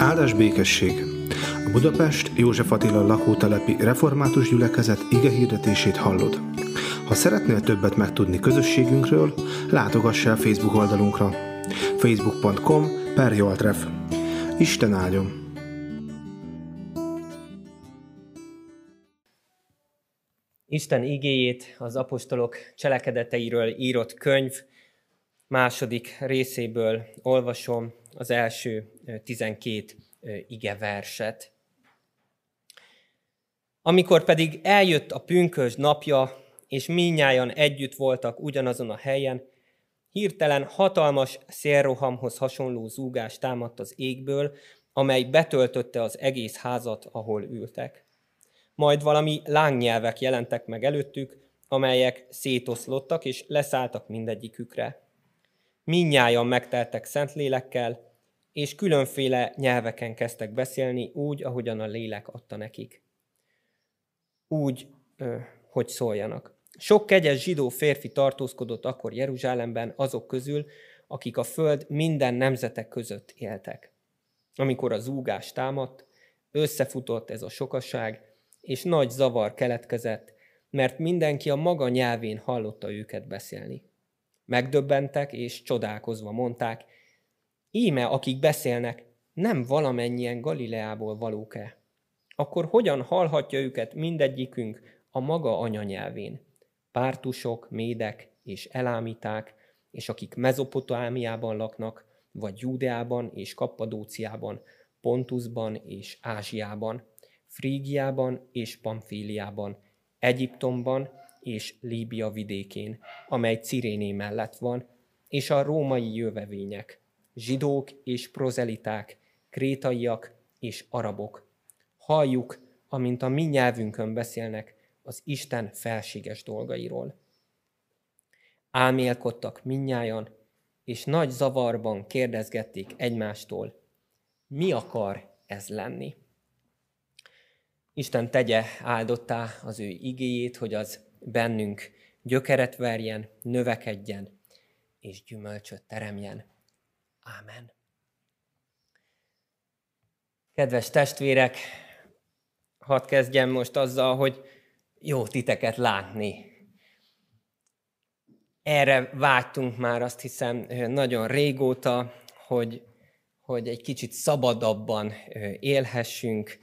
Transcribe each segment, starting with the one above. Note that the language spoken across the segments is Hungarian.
Áldás békesség! A Budapest József Attila lakótelepi református gyülekezet ige hirdetését hallod. Ha szeretnél többet megtudni közösségünkről, látogass el Facebook oldalunkra facebook.com per Joltref. Isten áldjon! Isten igéjét az apostolok cselekedeteiről írott könyv második részéből olvasom az első 12 ige verset. Amikor pedig eljött a pünkös napja, és minnyáján együtt voltak ugyanazon a helyen, hirtelen hatalmas szélrohamhoz hasonló zúgás támadt az égből, amely betöltötte az egész házat, ahol ültek. Majd valami lángnyelvek jelentek meg előttük, amelyek szétoszlottak és leszálltak mindegyikükre. Minnyáján megteltek Szentlélekkel, és különféle nyelveken kezdtek beszélni úgy, ahogyan a lélek adta nekik. Úgy, hogy szóljanak. Sok kegyes zsidó férfi tartózkodott akkor Jeruzsálemben azok közül, akik a föld minden nemzetek között éltek. Amikor a zúgás támadt, összefutott ez a sokaság, és nagy zavar keletkezett, mert mindenki a maga nyelvén hallotta őket beszélni. Megdöbbentek és csodálkozva mondták, íme akik beszélnek, nem valamennyien Galileából valók-e? Akkor hogyan hallhatja őket mindegyikünk a maga anyanyelvén? Pártusok, médek és elámíták, és akik Mezopotámiában laknak, vagy Júdeában és Kappadóciában, Pontusban és Ázsiában, Frígiában és Pamfíliában, Egyiptomban és Líbia vidékén, amely Ciréné mellett van, és a római jövevények, zsidók és prozeliták, krétaiak és arabok. Halljuk, amint a mi nyelvünkön beszélnek az Isten felséges dolgairól. Álmélkodtak minnyájan, és nagy zavarban kérdezgették egymástól, mi akar ez lenni. Isten tegye áldottá az ő igéjét, hogy az bennünk gyökeret verjen, növekedjen és gyümölcsöt teremjen. Ámen. Kedves testvérek, hadd kezdjem most azzal, hogy jó titeket látni. Erre vágytunk már azt hiszem nagyon régóta, hogy, hogy egy kicsit szabadabban élhessünk.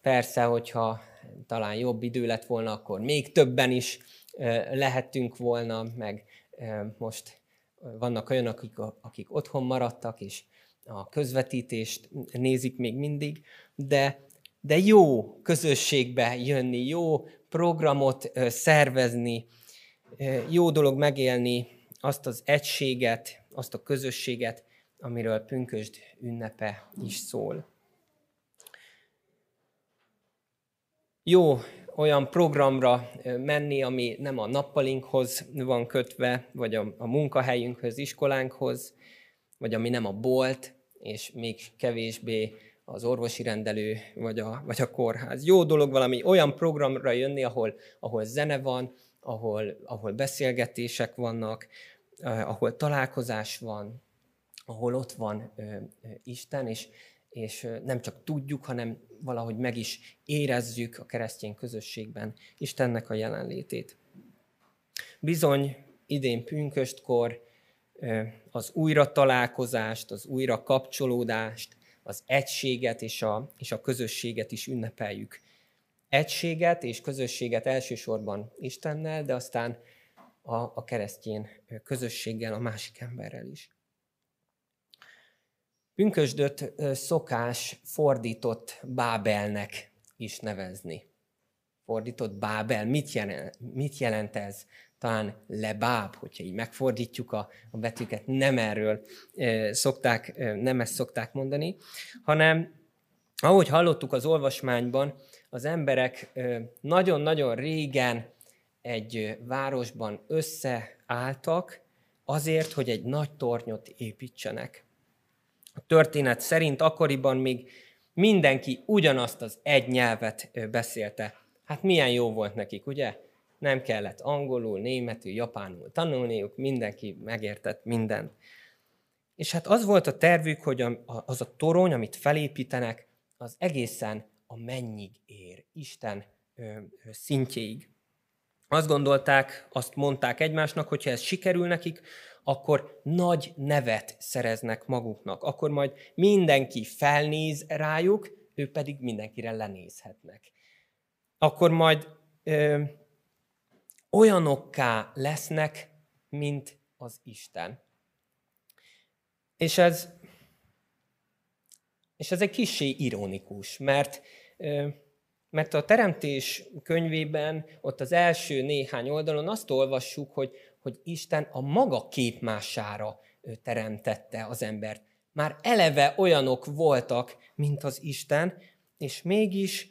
Persze, hogyha talán jobb idő lett volna, akkor még többen is lehettünk volna, meg most vannak olyanok, akik, akik otthon maradtak, és a közvetítést nézik még mindig, de, de jó közösségbe jönni, jó programot szervezni, jó dolog megélni azt az egységet, azt a közösséget, amiről pünkösd ünnepe is szól. Jó olyan programra menni, ami nem a nappalinkhoz van kötve, vagy a, a munkahelyünkhöz, iskolánkhoz, vagy ami nem a bolt, és még kevésbé az orvosi rendelő, vagy a, vagy a kórház. Jó dolog valami olyan programra jönni, ahol, ahol zene van, ahol, ahol beszélgetések vannak, eh, ahol találkozás van, ahol ott van eh, Isten, és, és nem csak tudjuk, hanem valahogy meg is érezzük a keresztény közösségben Istennek a jelenlétét. Bizony, idén pünköstkor az újra találkozást, az újra kapcsolódást, az egységet és a, és a közösséget is ünnepeljük. Egységet és közösséget elsősorban Istennel, de aztán a, a keresztény közösséggel, a másik emberrel is. Pünkösdöt szokás fordított Bábelnek is nevezni. Fordított Bábel. Mit jelent, mit jelent ez? Talán lebáb, hogyha így megfordítjuk a, a betűket, nem erről szokták, nem ezt szokták mondani, hanem ahogy hallottuk az olvasmányban, az emberek nagyon-nagyon régen egy városban összeálltak azért, hogy egy nagy tornyot építsenek. Történet szerint akkoriban még mindenki ugyanazt az egy nyelvet beszélte. Hát milyen jó volt nekik, ugye? Nem kellett angolul, németül, japánul tanulniuk, mindenki megértett mindent. És hát az volt a tervük, hogy az a torony, amit felépítenek, az egészen a mennyig ér, Isten szintjéig. Azt gondolták, azt mondták egymásnak, hogy ha ez sikerül nekik, akkor nagy nevet szereznek maguknak. Akkor majd mindenki felnéz rájuk, ő pedig mindenkire lenézhetnek. Akkor majd ö, olyanokká lesznek, mint az Isten. És ez, és ez egy kicsi ironikus, mert, mert a Teremtés könyvében, ott az első néhány oldalon azt olvassuk, hogy, hogy Isten a maga képmására teremtette az embert. Már eleve olyanok voltak, mint az Isten, és mégis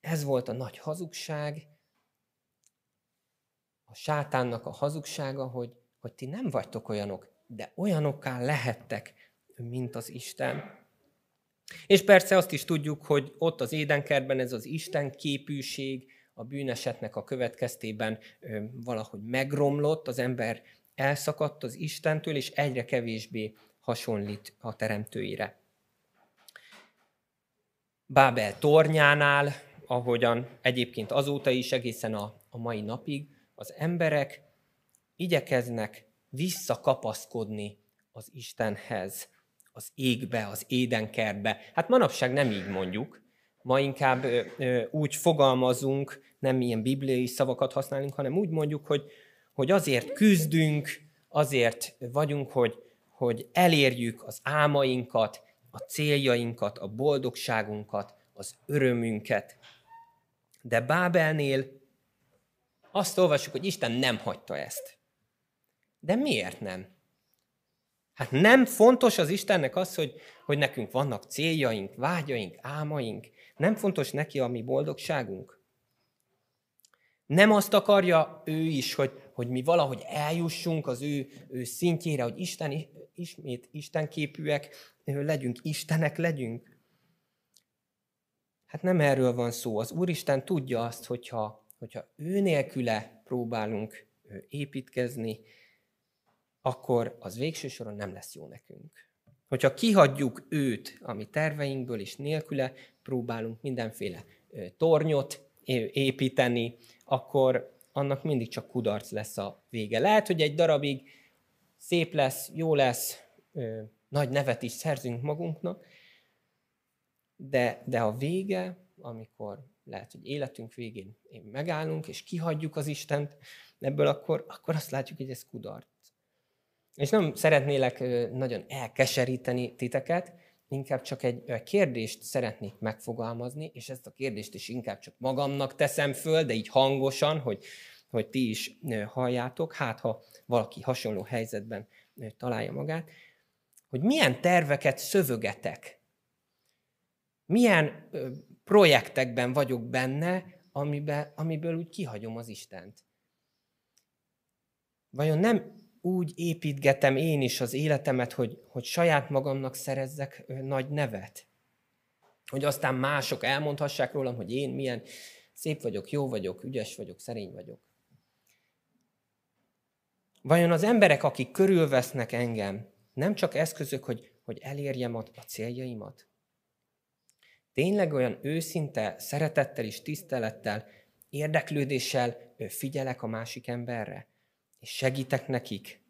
ez volt a nagy hazugság, a sátánnak a hazugsága, hogy, hogy ti nem vagytok olyanok, de olyanokká lehettek, mint az Isten. És persze azt is tudjuk, hogy ott az édenkertben ez az Isten képűség a bűnesetnek a következtében valahogy megromlott, az ember elszakadt az Istentől, és egyre kevésbé hasonlít a teremtőire. Bábel tornyánál, ahogyan egyébként azóta is egészen a, a mai napig, az emberek igyekeznek visszakapaszkodni az Istenhez, az égbe, az édenkertbe. Hát manapság nem így mondjuk, ma inkább úgy fogalmazunk, nem ilyen bibliai szavakat használunk, hanem úgy mondjuk, hogy, hogy azért küzdünk, azért vagyunk, hogy, hogy elérjük az álmainkat, a céljainkat, a boldogságunkat, az örömünket. De Bábelnél azt olvassuk, hogy Isten nem hagyta ezt. De miért nem? Hát nem fontos az Istennek az, hogy, hogy nekünk vannak céljaink, vágyaink, álmaink. Nem fontos neki a mi boldogságunk. Nem azt akarja ő is, hogy, hogy mi valahogy eljussunk az ő, ő szintjére, hogy Isten, ismét Isten képűek legyünk, Istenek legyünk. Hát nem erről van szó. Az Úristen tudja azt, hogyha, hogyha ő nélküle próbálunk építkezni, akkor az végső soron nem lesz jó nekünk. Hogyha kihagyjuk őt a mi terveinkből, és nélküle próbálunk mindenféle tornyot építeni, akkor annak mindig csak kudarc lesz a vége. Lehet, hogy egy darabig szép lesz, jó lesz, nagy nevet is szerzünk magunknak, de, de a vége, amikor lehet, hogy életünk végén megállunk, és kihagyjuk az Istent ebből, akkor, akkor azt látjuk, hogy ez kudarc. És nem szeretnélek nagyon elkeseríteni titeket, inkább csak egy kérdést szeretnék megfogalmazni, és ezt a kérdést is inkább csak magamnak teszem föl, de így hangosan, hogy, hogy ti is halljátok, hát ha valaki hasonló helyzetben találja magát, hogy milyen terveket szövögetek, milyen projektekben vagyok benne, amiben, amiből úgy kihagyom az Istent. Vajon nem úgy építgetem én is az életemet, hogy, hogy saját magamnak szerezzek nagy nevet. Hogy aztán mások elmondhassák rólam, hogy én milyen szép vagyok, jó vagyok, ügyes vagyok, szerény vagyok. Vajon az emberek, akik körülvesznek engem, nem csak eszközök, hogy, hogy elérjem a, céljaimat? Tényleg olyan őszinte, szeretettel és tisztelettel, érdeklődéssel figyelek a másik emberre? És segítek nekik?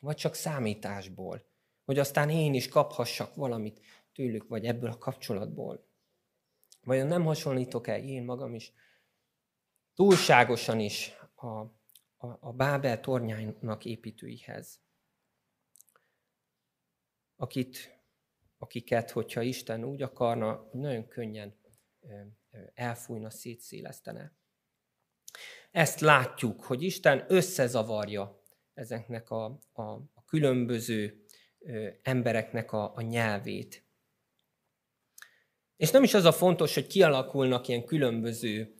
Vagy csak számításból, hogy aztán én is kaphassak valamit tőlük, vagy ebből a kapcsolatból? Vajon nem hasonlítok el én magam is túlságosan is a, a, a Bábel tornyának építőihez? Akit, akiket, hogyha Isten úgy akarna, nagyon könnyen elfújna, szétszélesztene. Ezt látjuk, hogy Isten összezavarja ezeknek a, a, a különböző embereknek a, a nyelvét. És nem is az a fontos, hogy kialakulnak ilyen különböző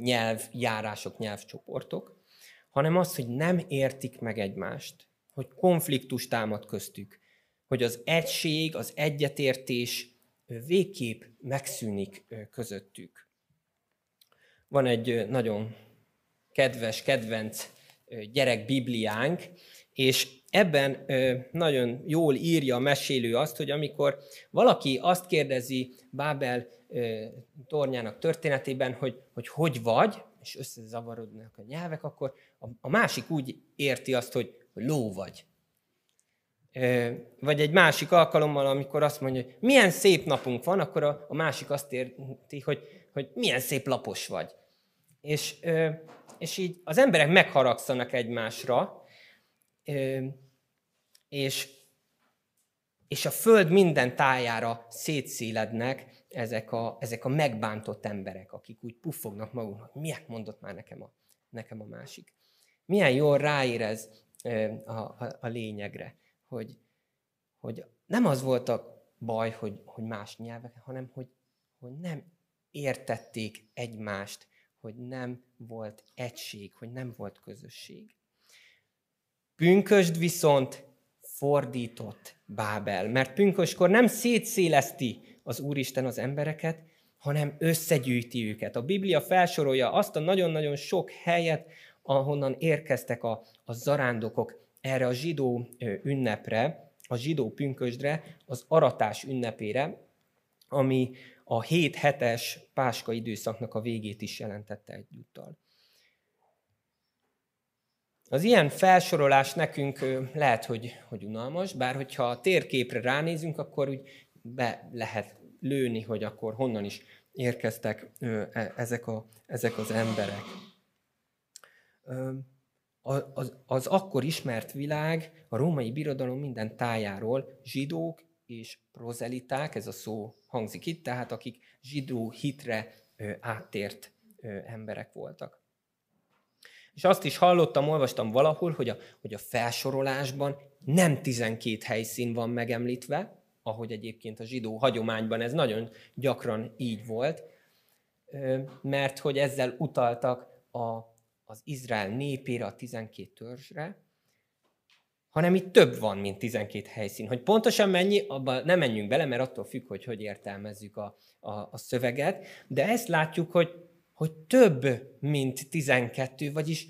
nyelvjárások, nyelvcsoportok, hanem az, hogy nem értik meg egymást, hogy konfliktus támad köztük, hogy az egység, az egyetértés végképp megszűnik közöttük. Van egy nagyon kedves, kedvenc gyerek Bibliánk, És ebben nagyon jól írja a mesélő azt, hogy amikor valaki azt kérdezi Bábel tornyának történetében, hogy, hogy hogy vagy, és összezavarodnak a nyelvek, akkor a, másik úgy érti azt, hogy, ló vagy. Vagy egy másik alkalommal, amikor azt mondja, hogy milyen szép napunk van, akkor a, a másik azt érti, hogy, hogy milyen szép lapos vagy. És, és így az emberek megharagszanak egymásra, és, és a föld minden tájára szétszélednek ezek a, ezek a megbántott emberek, akik úgy puffognak maguknak, miért mondott már nekem a, nekem a másik. Milyen jól ráérez a, a, a lényegre, hogy, hogy nem az volt a baj, hogy, hogy más nyelvek, hanem hogy, hogy nem értették egymást, hogy nem volt egység, hogy nem volt közösség. Pünkösd viszont fordított Bábel, mert pünköskor nem szétszéleszti az Úristen az embereket, hanem összegyűjti őket. A Biblia felsorolja azt a nagyon-nagyon sok helyet, ahonnan érkeztek a, a zarándokok erre a zsidó ünnepre, a zsidó pünkösdre, az aratás ünnepére, ami a 7 hetes páska időszaknak a végét is jelentette egyúttal. Az ilyen felsorolás nekünk lehet, hogy, hogy unalmas, bár hogyha a térképre ránézünk, akkor úgy be lehet lőni, hogy akkor honnan is érkeztek e, ezek, a, ezek az emberek. Az, az akkor ismert világ a római birodalom minden tájáról zsidók és prozeliták, ez a szó hangzik itt, tehát akik zsidó hitre áttért emberek voltak. És azt is hallottam, olvastam valahol, hogy a, hogy a felsorolásban nem 12 helyszín van megemlítve, ahogy egyébként a zsidó hagyományban ez nagyon gyakran így volt, mert hogy ezzel utaltak a, az Izrael népére, a 12 törzsre, hanem itt több van, mint 12 helyszín. Hogy pontosan mennyi, abban nem menjünk bele, mert attól függ, hogy hogy értelmezzük a, a, a szöveget, de ezt látjuk, hogy hogy több, mint 12, vagyis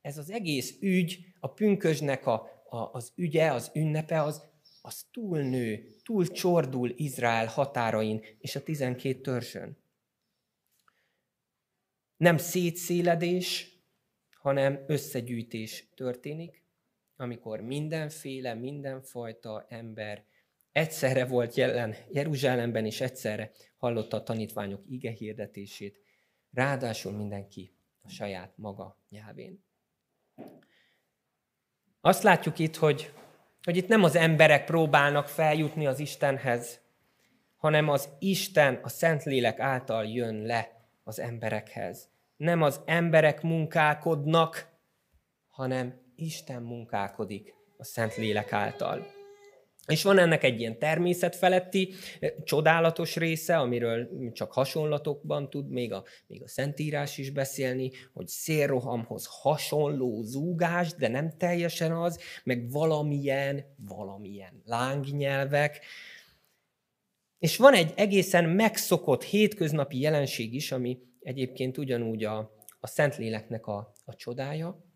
ez az egész ügy, a pünkösnek a, a, az ügye, az ünnepe, az, az túlnő, túl csordul Izrael határain és a 12 törzsön. Nem szétszéledés, hanem összegyűjtés történik, amikor mindenféle, mindenfajta ember egyszerre volt jelen Jeruzsálemben, és egyszerre hallotta a tanítványok ige hirdetését, Ráadásul mindenki a saját maga nyelvén. Azt látjuk itt, hogy, hogy itt nem az emberek próbálnak feljutni az Istenhez, hanem az Isten a Szentlélek által jön le az emberekhez. Nem az emberek munkálkodnak, hanem Isten munkálkodik a Szentlélek által. És van ennek egy ilyen természetfeletti, csodálatos része, amiről csak hasonlatokban tud még a, még a Szentírás is beszélni, hogy szélrohamhoz hasonló zúgás, de nem teljesen az, meg valamilyen, valamilyen lángnyelvek. És van egy egészen megszokott hétköznapi jelenség is, ami egyébként ugyanúgy a, a Szentléleknek a, a csodája.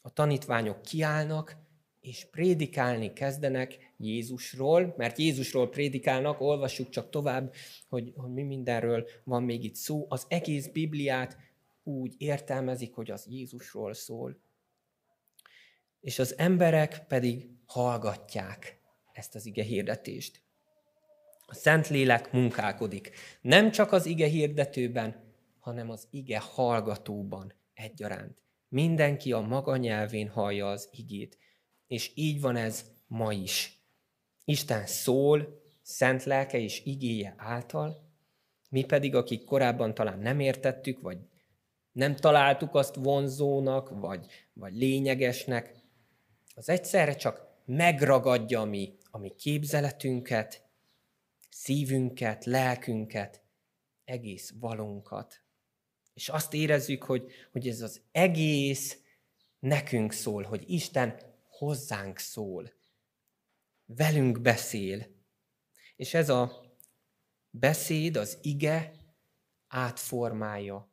A tanítványok kiállnak, és prédikálni kezdenek Jézusról, mert Jézusról prédikálnak, olvassuk csak tovább, hogy, hogy mi mindenről van még itt szó. Az egész Bibliát úgy értelmezik, hogy az Jézusról szól. És az emberek pedig hallgatják ezt az ige hirdetést. A Szentlélek munkálkodik. Nem csak az ige hirdetőben, hanem az ige hallgatóban egyaránt. Mindenki a maga nyelvén hallja az igét és így van ez ma is. Isten szól, szent lelke és igéje által, mi pedig, akik korábban talán nem értettük, vagy nem találtuk azt vonzónak, vagy, vagy lényegesnek, az egyszerre csak megragadja a mi, a mi képzeletünket, szívünket, lelkünket, egész valunkat. És azt érezzük, hogy, hogy ez az egész nekünk szól, hogy Isten hozzánk szól, velünk beszél. És ez a beszéd, az ige átformálja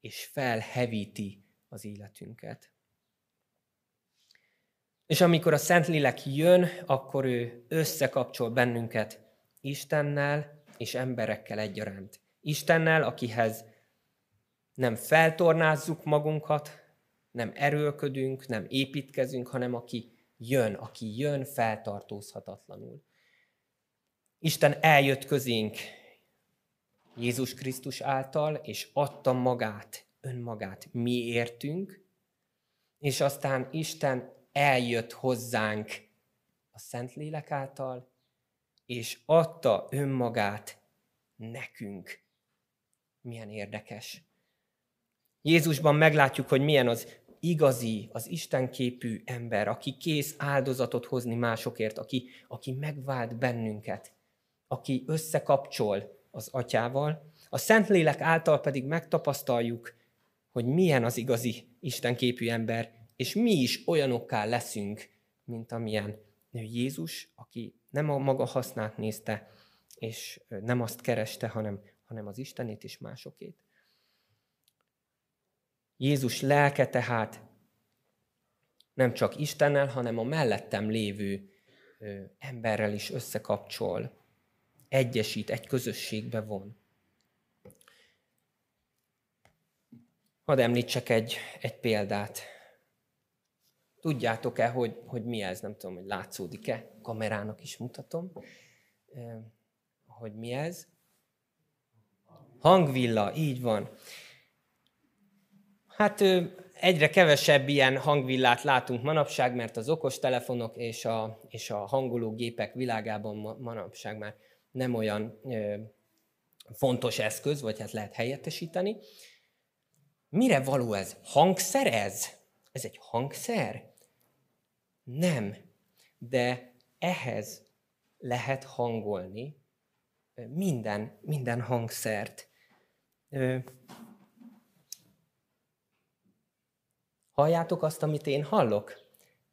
és felhevíti az életünket. És amikor a Szentlélek jön, akkor ő összekapcsol bennünket Istennel és emberekkel egyaránt. Istennel, akihez nem feltornázzuk magunkat, nem erőlködünk, nem építkezünk, hanem aki jön, aki jön feltartózhatatlanul. Isten eljött közénk Jézus Krisztus által, és adta magát, önmagát mi értünk, és aztán Isten eljött hozzánk a Szentlélek által, és adta önmagát nekünk. Milyen érdekes. Jézusban meglátjuk, hogy milyen az igazi, az Isten képű ember, aki kész áldozatot hozni másokért, aki, aki megvált bennünket, aki összekapcsol az atyával. A Szentlélek által pedig megtapasztaljuk, hogy milyen az igazi Isten képű ember, és mi is olyanokká leszünk, mint amilyen Jézus, aki nem a maga hasznát nézte, és nem azt kereste, hanem, hanem az Istenét és másokét. Jézus lelke tehát nem csak Istennel, hanem a mellettem lévő emberrel is összekapcsol, egyesít, egy közösségbe von. Hadd említsek egy, egy példát. Tudjátok-e, hogy, hogy mi ez? Nem tudom, hogy látszódik-e. Kamerának is mutatom, hogy mi ez. Hangvilla, így van. Hát egyre kevesebb ilyen hangvillát látunk manapság, mert az okostelefonok és a, és a hangológépek világában manapság már nem olyan ö, fontos eszköz, vagy hát lehet helyettesíteni. Mire való ez? Hangszer ez? Ez egy hangszer? Nem. De ehhez lehet hangolni minden, minden hangszert. Halljátok azt, amit én hallok?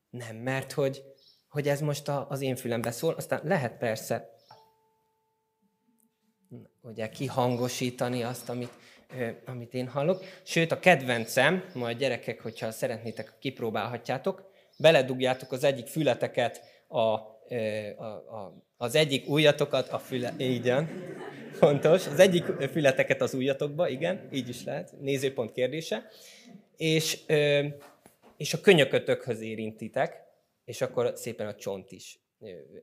Nem, mert hogy, hogy ez most az én fülembe szól, aztán lehet persze ugye kihangosítani azt, amit, amit én hallok. Sőt, a kedvencem, majd gyerekek, hogyha szeretnétek, kipróbálhatjátok, beledugjátok az egyik fületeket, a, a, a, az egyik ujjatokat a füle... Van. Fontos. Az egyik fületeket az ujjatokba, igen, így is lehet. Nézőpont kérdése és, és a könyökötökhöz érintitek, és akkor szépen a csont is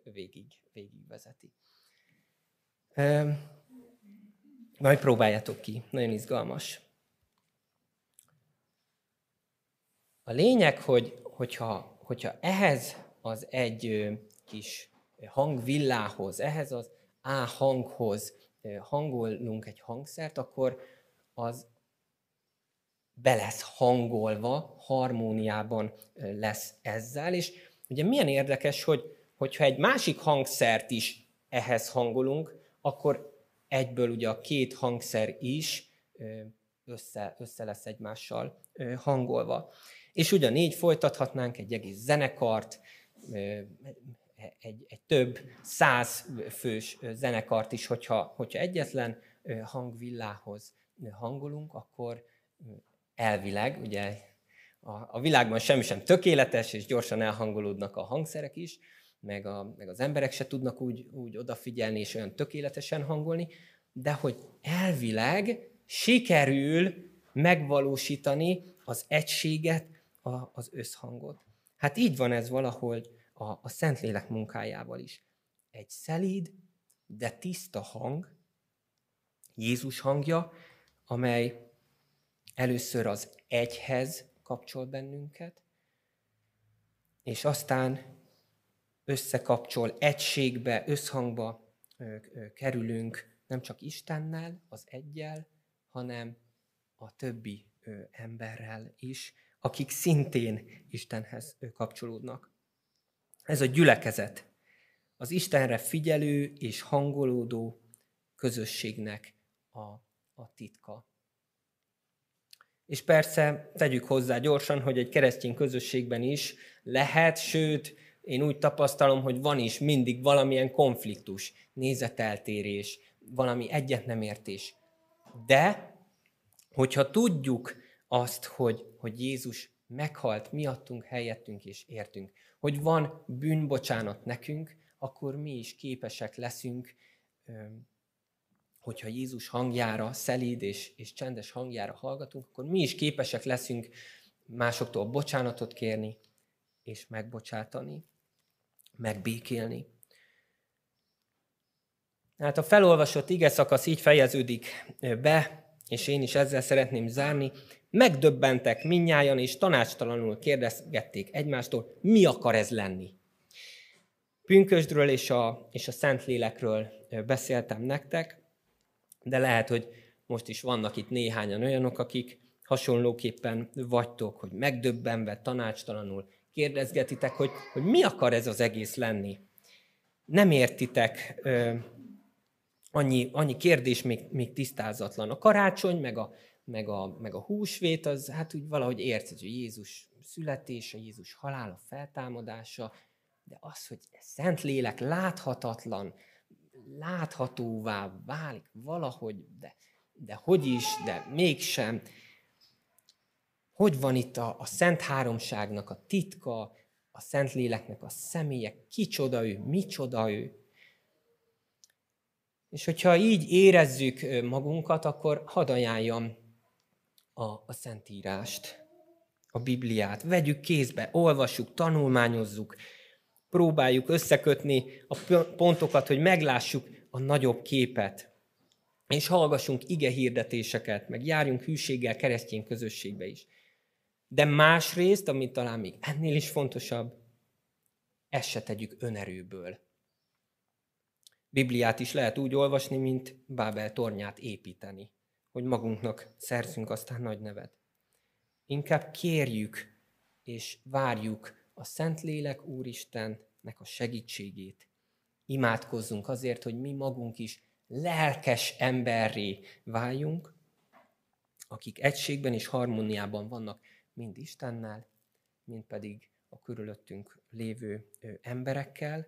végig, végig vezeti. Majd próbáljátok ki, nagyon izgalmas. A lényeg, hogy, hogyha, hogyha ehhez az egy kis hangvillához, ehhez az A hanghoz hangolunk egy hangszert, akkor az be lesz hangolva, harmóniában lesz ezzel, és ugye milyen érdekes, hogy, hogyha egy másik hangszert is ehhez hangolunk, akkor egyből ugye a két hangszer is össze, össze lesz egymással hangolva. És ugyanígy folytathatnánk egy egész zenekart, egy, egy több száz fős zenekart is, hogyha, hogyha egyetlen hangvillához hangolunk, akkor elvileg, ugye a, a világban semmi sem tökéletes, és gyorsan elhangolódnak a hangszerek is, meg, a, meg az emberek se tudnak úgy, úgy odafigyelni és olyan tökéletesen hangolni, de hogy elvileg sikerül megvalósítani az egységet, a, az összhangot. Hát így van ez valahol a, a Szentlélek munkájával is. Egy szelíd, de tiszta hang, Jézus hangja, amely először az egyhez kapcsol bennünket, és aztán összekapcsol, egységbe, összhangba kerülünk nem csak Istennel, az egyel, hanem a többi emberrel is, akik szintén Istenhez kapcsolódnak. Ez a gyülekezet, az Istenre figyelő és hangolódó közösségnek a, a titka. És persze tegyük hozzá gyorsan, hogy egy keresztény közösségben is lehet, sőt, én úgy tapasztalom, hogy van is mindig valamilyen konfliktus, nézeteltérés, valami egyet nem értés. De, hogyha tudjuk azt, hogy, hogy Jézus meghalt miattunk, helyettünk és értünk, hogy van bűnbocsánat nekünk, akkor mi is képesek leszünk, hogyha Jézus hangjára, szelíd és, és csendes hangjára hallgatunk, akkor mi is képesek leszünk másoktól bocsánatot kérni, és megbocsátani, megbékélni. Hát a felolvasott ige szakasz így fejeződik be, és én is ezzel szeretném zárni. Megdöbbentek minnyájan, és tanácstalanul kérdezgették egymástól, mi akar ez lenni. Pünkösdről és a, és a Szentlélekről beszéltem nektek, de lehet, hogy most is vannak itt néhányan olyanok, akik hasonlóképpen vagytok, hogy megdöbbenve, tanácstalanul kérdezgetitek, hogy, hogy mi akar ez az egész lenni. Nem értitek, ö, annyi, annyi kérdés még, még tisztázatlan. A karácsony, meg a, meg, a, meg a húsvét, az hát úgy valahogy érted, hogy Jézus születése, Jézus halála, feltámadása, de az, hogy szent lélek láthatatlan, láthatóvá válik valahogy, de, de hogy is, de mégsem. Hogy van itt a, a Szent Háromságnak a titka, a Szent Léleknek a személye, kicsoda ő, micsoda ő. És hogyha így érezzük magunkat, akkor hadd ajánljam a, a Szentírást, a Bibliát. Vegyük kézbe, olvassuk, tanulmányozzuk, próbáljuk összekötni a pontokat, hogy meglássuk a nagyobb képet. És hallgassunk ige hirdetéseket, meg járjunk hűséggel keresztény közösségbe is. De másrészt, ami talán még ennél is fontosabb, ezt se tegyük önerőből. Bibliát is lehet úgy olvasni, mint Bábel tornyát építeni, hogy magunknak szerzünk aztán nagy nevet. Inkább kérjük és várjuk a Szentlélek Úristennek a segítségét. Imádkozzunk azért, hogy mi magunk is lelkes emberré váljunk, akik egységben és harmóniában vannak mind Istennel, mind pedig a körülöttünk lévő emberekkel,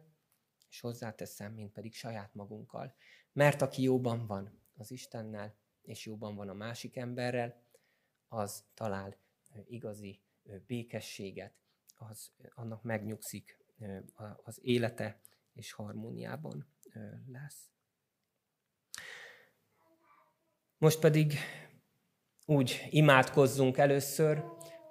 és hozzáteszem, mint pedig saját magunkkal. Mert aki jóban van az Istennel, és jóban van a másik emberrel, az talál igazi békességet, az annak megnyugszik az élete, és harmóniában lesz. Most pedig úgy imádkozzunk először,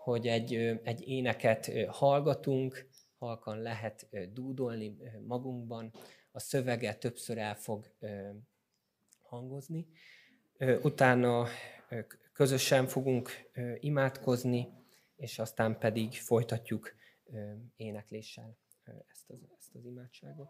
hogy egy, egy éneket hallgatunk, halkan lehet dúdolni magunkban, a szövege többször el fog hangozni. Utána közösen fogunk imádkozni, és aztán pedig folytatjuk énekléssel ezt az, ezt az imádságot.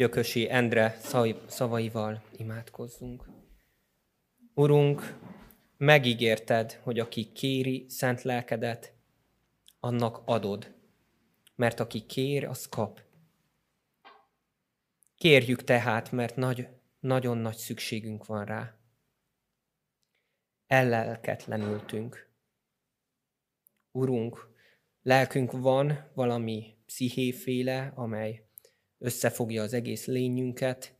Gyökösi Endre szavaival imádkozzunk. Urunk, megígérted, hogy aki kéri szent lelkedet, annak adod, mert aki kér, az kap. Kérjük tehát, mert nagy, nagyon nagy szükségünk van rá. Ellelketlenültünk. Urunk, lelkünk van valami pszichéféle, amely összefogja az egész lényünket,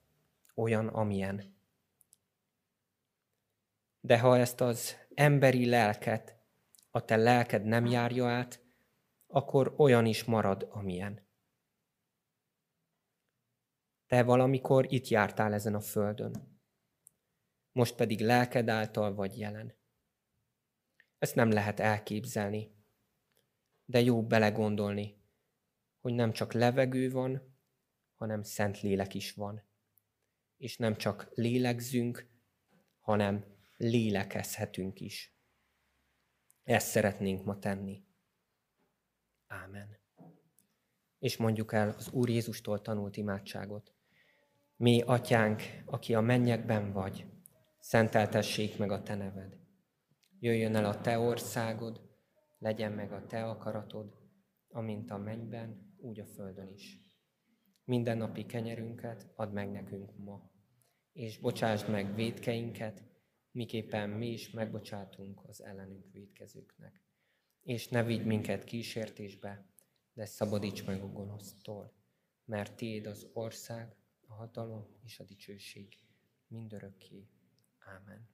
olyan, amilyen. De ha ezt az emberi lelket a te lelked nem járja át, akkor olyan is marad, amilyen. Te valamikor itt jártál ezen a földön. Most pedig lelked által vagy jelen. Ezt nem lehet elképzelni, de jó belegondolni, hogy nem csak levegő van, hanem szent lélek is van. És nem csak lélegzünk, hanem lélekezhetünk is. Ezt szeretnénk ma tenni. Ámen. És mondjuk el az Úr Jézustól tanult imádságot. Mi, atyánk, aki a mennyekben vagy, szenteltessék meg a te neved. Jöjjön el a te országod, legyen meg a te akaratod, amint a mennyben, úgy a földön is. Minden napi kenyerünket add meg nekünk ma, és bocsásd meg védkeinket, miképpen mi is megbocsátunk az ellenünk védkezőknek. És ne vigy minket kísértésbe, de szabadíts meg a gonosztól, mert Tiéd az ország, a hatalom és a dicsőség mindörökké. Amen.